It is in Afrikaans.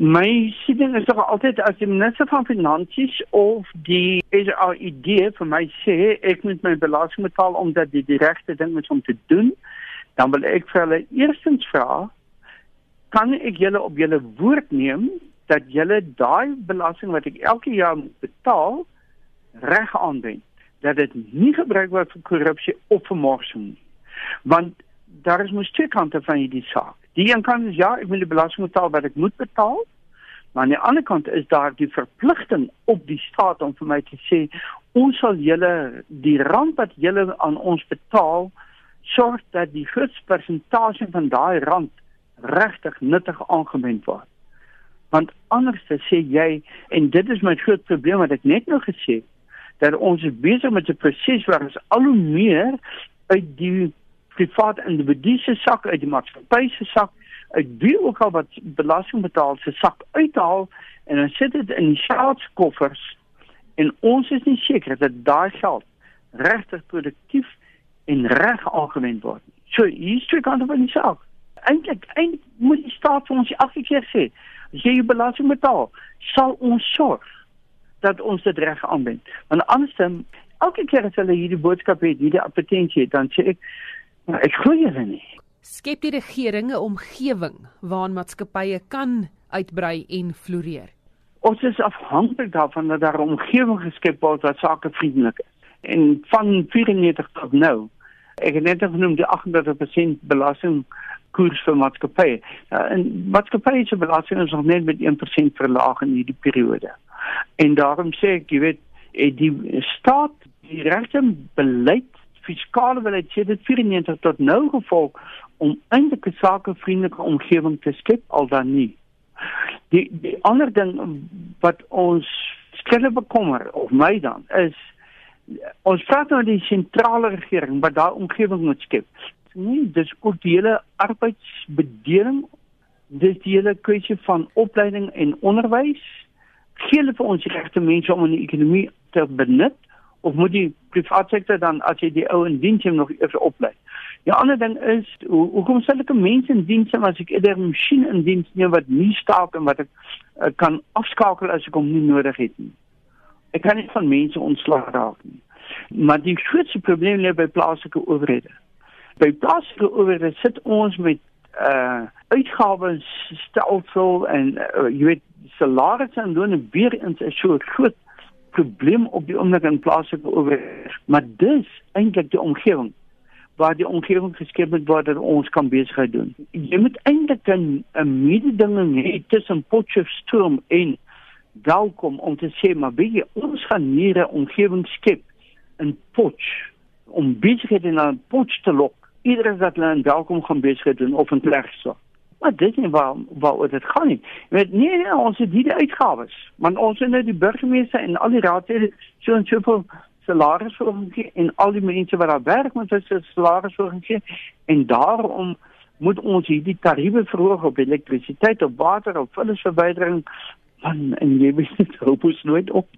My siening is nog altyd as die minister van finansies of die SRID vir my sê ek moet my belasting betaal omdat dit die regte ding is om te doen, dan wil ek vir hulle eerstens vra kan ek julle op julle woord neem dat julle daai belasting wat ek elke jaar moet betaal reg aanwend dat dit nie gebruik word vir korrupsie of vermorsing nie. Want daar is mos twee kante van hierdie saak. Die een kant is ja, ek moet die belasting betaal wat ek moet betaal. Maar aan die ander kant is daar die verpligting op die staat om vir my te sê ons sal julle die rand wat julle aan ons betaal sorg dat die grootste persentasie van daai rand regtig nuttig aangewend word. Want anders sê jy en dit is my groot probleem wat ek net nou gesê dat ons besig met 'n proses waar ons al hoe meer uit die privaat individu se sak uit die maatskappy se sak uit wie ook al wat belasting betaal se sak uithaal en dan sit dit in die staatskoffers en ons is nie seker dat daai geld regtig produktief en reg aangewend word nie. So hier's twee kante van die saak. Eintlik moet die staat vir ons elke keer sê as jy jou belasting betaal, sal ons sorg dat ons dit reg aanwend. Want andersins elke keer as hulle hierdie boodskap het, hierdie advertensie het, dan sê ek ek glo julle nie. Skep die regering 'n omgewing waarin maatskappye kan uitbrei en floreer. Ons is afhanklik daarvan dat daar 'n omgewing geskep word wat sakevriendelik is. En van 94 tot nou, ek het net genoem die 38% belasting koers vir maatskappye. Ja, en maatskappye se belasting is nog net met 1% verlaag in hierdie periode. En daarom sê ek, jy weet, die staat die regte beleid fiskale beleid sê dit 94 tot nou gevolg om eintlik 'n sakevriendelike omgewing te skep al dan nie. Die die ander ding wat ons skille bekommer of my dan is ons praat nou die sentrale regering wat daai omgewing moet skep. Nee, dis ook die hele arbeidsbedeling, dis die hele kwessie van opleiding en onderwys. Gee hulle vir ons regte mense om in die ekonomie te benut of moet die private sektor dan as jy die ou in diens hom nog eers oplei. Die ander ding is hoe hoekom sal ek mense in diens hê as ek eerder 'n masjien in diens neem wat nie staak en wat ek uh, kan afskakel as ek hom nie nodig het nie. Ek kan nie van mense ontslag raak nie. Maar die grootste probleem lê by plaaslike owerhede. By plaaslike owerhede sit ons met uh uitgawes stelsel en uh, jy weet salarisse en loone weer in 'n so groot probleem op die oomblik in plaaslike owerheid, maar dis eintlik die omgewing waar die omgewing geskep het waar ons kan besigheid doen. Jy moet eintlik 'n 'n mededinging hê tussen Potchefstroom en welkom om te sê maar wie ons gaan hier 'n omgewing skep in Potch om besigheid in 'n Potch te lok. Iedereen wat hulle in welkom gaan besigheid doen of in Klerksdorp. Maar dit is waar waar dit gaan nie. Jy weet nee nee ons het hierdie uitgawes. Want ons het nou die burgemeester en al die raadslede so en soveel salaris vir ons en al die mense wat daar werk moet hulle salaris vir ons en daarom moet ons hierdie tariewe verhoog op elektrisiteit, op water, op vullisverwydering man en jy weet dit hoop ons nooit op.